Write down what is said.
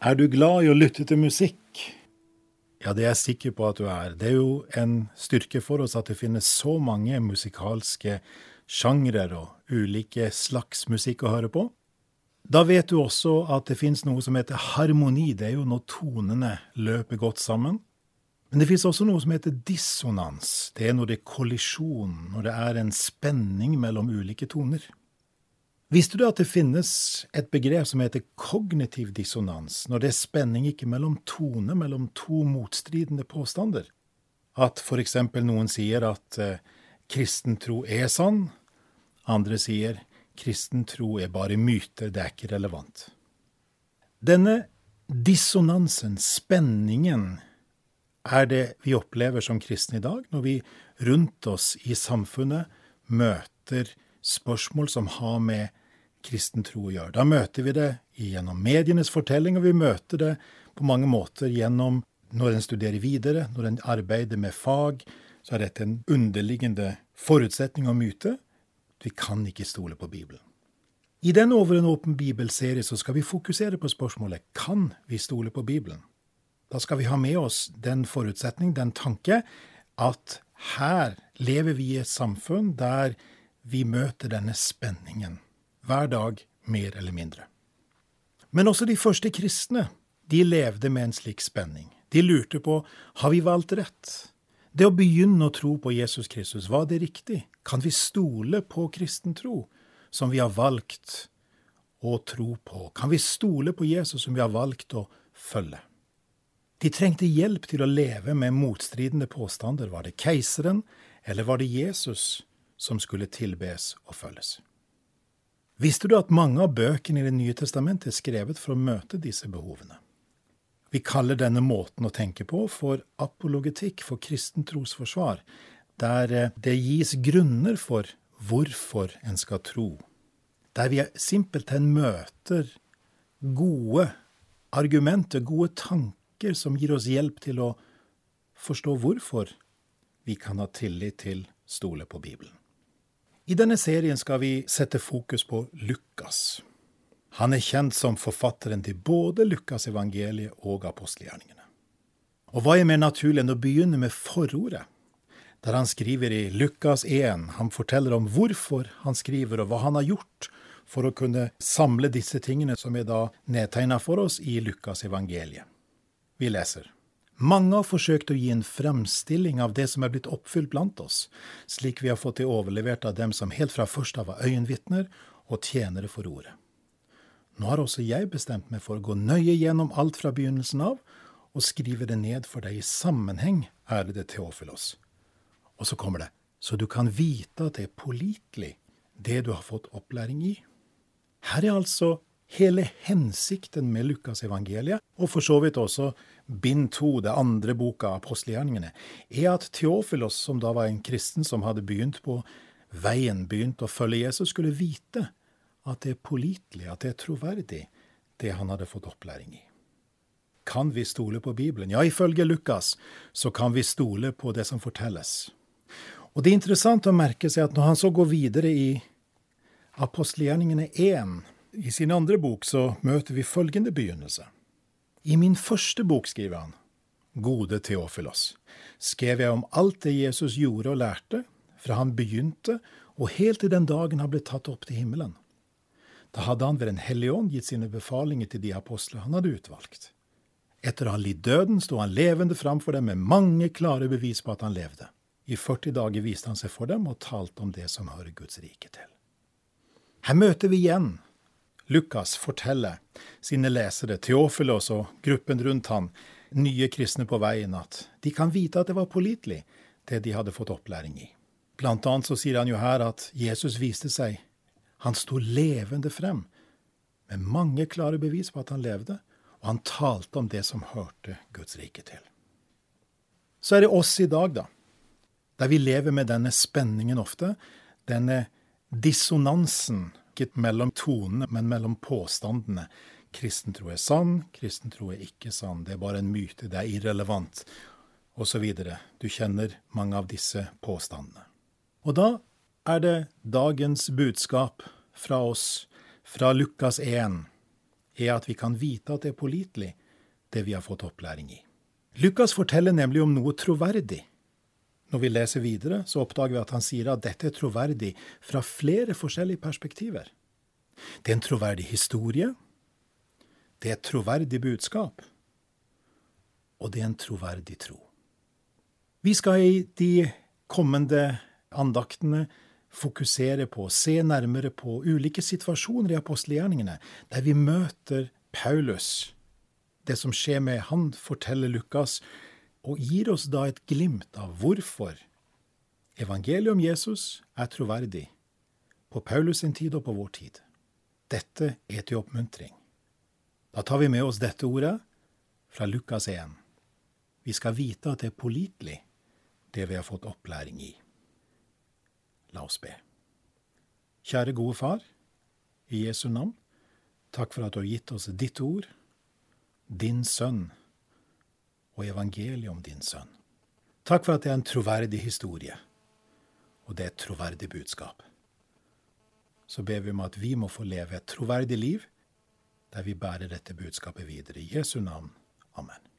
Er du glad i å lytte til musikk? Ja, det er jeg sikker på at du er. Det er jo en styrke for oss at det finnes så mange musikalske sjangre og ulike slags musikk å høre på. Da vet du også at det finnes noe som heter harmoni. Det er jo når tonene løper godt sammen. Men det finnes også noe som heter dissonans. Det er når det er kollisjon, når det er en spenning mellom ulike toner. Visste du at det finnes et begrep som heter kognitiv dissonans, når det er spenning ikke mellom tone, mellom to motstridende påstander? At for eksempel noen sier at eh, kristen tro er sann, andre sier kristen tro er bare myter, det er ikke relevant. Denne dissonansen, spenningen, er det vi opplever som kristne i dag, når vi rundt oss i samfunnet møter spørsmål som har med kristen tro gjør. Da møter vi det gjennom medienes fortelling, og vi møter det på mange måter gjennom når en studerer videre, når en arbeider med fag, så er dette en underliggende forutsetning og myte. Vi kan ikke stole på Bibelen. I den Over en åpen bibelserie så skal vi fokusere på spørsmålet kan vi stole på Bibelen. Da skal vi ha med oss den forutsetning, den tanke, at her lever vi i et samfunn der vi møter denne spenningen hver dag mer eller mindre. Men også de første kristne, de levde med en slik spenning. De lurte på har vi valgt rett. Det å begynne å tro på Jesus Kristus, var det riktig? Kan vi stole på kristen tro, som vi har valgt å tro på? Kan vi stole på Jesus, som vi har valgt å følge? De trengte hjelp til å leve med motstridende påstander. Var det keiseren, eller var det Jesus som skulle tilbes og følges? Visste du at mange av bøkene i Det nye testamentet er skrevet for å møte disse behovene? Vi kaller denne måten å tenke på for apologetikk, for kristen trosforsvar, der eh, det gis grunner for hvorfor en skal tro. Der vi simpelthen møter gode argumenter, gode tanker, som gir oss hjelp til å forstå hvorfor vi kan ha tillit til stole på Bibelen. I denne serien skal vi sette fokus på Lukas. Han er kjent som forfatteren til både Lukas evangeliet og apostelgjerningene. Og hva er mer naturlig enn å begynne med forordet, der han skriver i Lukas 1. Han forteller om hvorfor han skriver, og hva han har gjort for å kunne samle disse tingene som er da nedtegna for oss i Lukas evangeliet. Vi leser. Mange har forsøkt å gi en fremstilling av det som er blitt oppfylt blant oss, slik vi har fått det overlevert av dem som helt fra først av var øyenvitner og tjenere for ordet. Nå har også jeg bestemt meg for å gå nøye gjennom alt fra begynnelsen av og skrive det ned for deg i sammenheng, ærede Teofilos. Og så kommer det, så du kan vite at det er pålitelig, det du har fått opplæring i. Her er altså hele hensikten med Lukas evangeliet, og for så vidt også bind to, det andre boka, apostelgjerningene, er at Theofilos, som da var en kristen som hadde begynt på veien, begynt å følge Jesus, skulle vite at det er pålitelig, at det er troverdig, det han hadde fått opplæring i. Kan vi stole på Bibelen? Ja, ifølge Lukas så kan vi stole på det som fortelles. Og det er interessant å merke seg at når han så går videre i apostelgjerningene 1, i sin andre bok, så møter vi følgende begynnelse. I min første bok, skriver han, Gode Teofilos, skrev jeg om alt det Jesus gjorde og lærte, fra han begynte og helt til den dagen han ble tatt opp til himmelen. Da hadde han ved Den hellige ånd gitt sine befalinger til de apostler han hadde utvalgt. Etter å ha lidd døden sto han levende framfor dem med mange klare bevis på at han levde. I 40 dager viste han seg for dem og talte om det som hører Guds rike til. Her møter vi igjen Lukas forteller sine lesere, Teofilos og gruppen rundt han, nye kristne på veien, at de kan vite at det var pålitelig, det de hadde fått opplæring i. Blant annet så sier han jo her at Jesus viste seg, han sto levende frem, med mange klare bevis på at han levde, og han talte om det som hørte Guds rike til. Så er det oss i dag, da, der vi lever med denne spenningen ofte, denne dissonansen ikke mellom tonene, men mellom påstandene. Kristen tro er sann, kristen tro er ikke sann, det er bare en myte, det er irrelevant, osv. Du kjenner mange av disse påstandene. Og da er det dagens budskap fra oss, fra Lukas 1, er at vi kan vite at det er pålitelig, det vi har fått opplæring i. Lukas forteller nemlig om noe troverdig. Når vi leser videre, så oppdager vi at han sier at dette er troverdig fra flere forskjellige perspektiver. Det er en troverdig historie, det er et troverdig budskap, og det er en troverdig tro. Vi skal i de kommende andaktene fokusere på, se nærmere på ulike situasjoner i apostelgjerningene der vi møter Paulus. Det som skjer med han, forteller Lukas, og gir oss da et glimt av hvorfor evangeliet om Jesus er troverdig på Paulus sin tid og på vår tid. Dette er til oppmuntring. Da tar vi med oss dette ordet fra Lukas 1. Vi skal vite at det er pålitelig, det vi har fått opplæring i. La oss be. Kjære gode Far, i Jesu navn, takk for at du har gitt oss ditt ord, din sønn og evangeliet om din sønn. Takk for at det er en troverdig historie, og det er et troverdig budskap. Så ber vi om at vi må få leve et troverdig liv der vi bærer dette budskapet videre. I Jesu navn. Amen.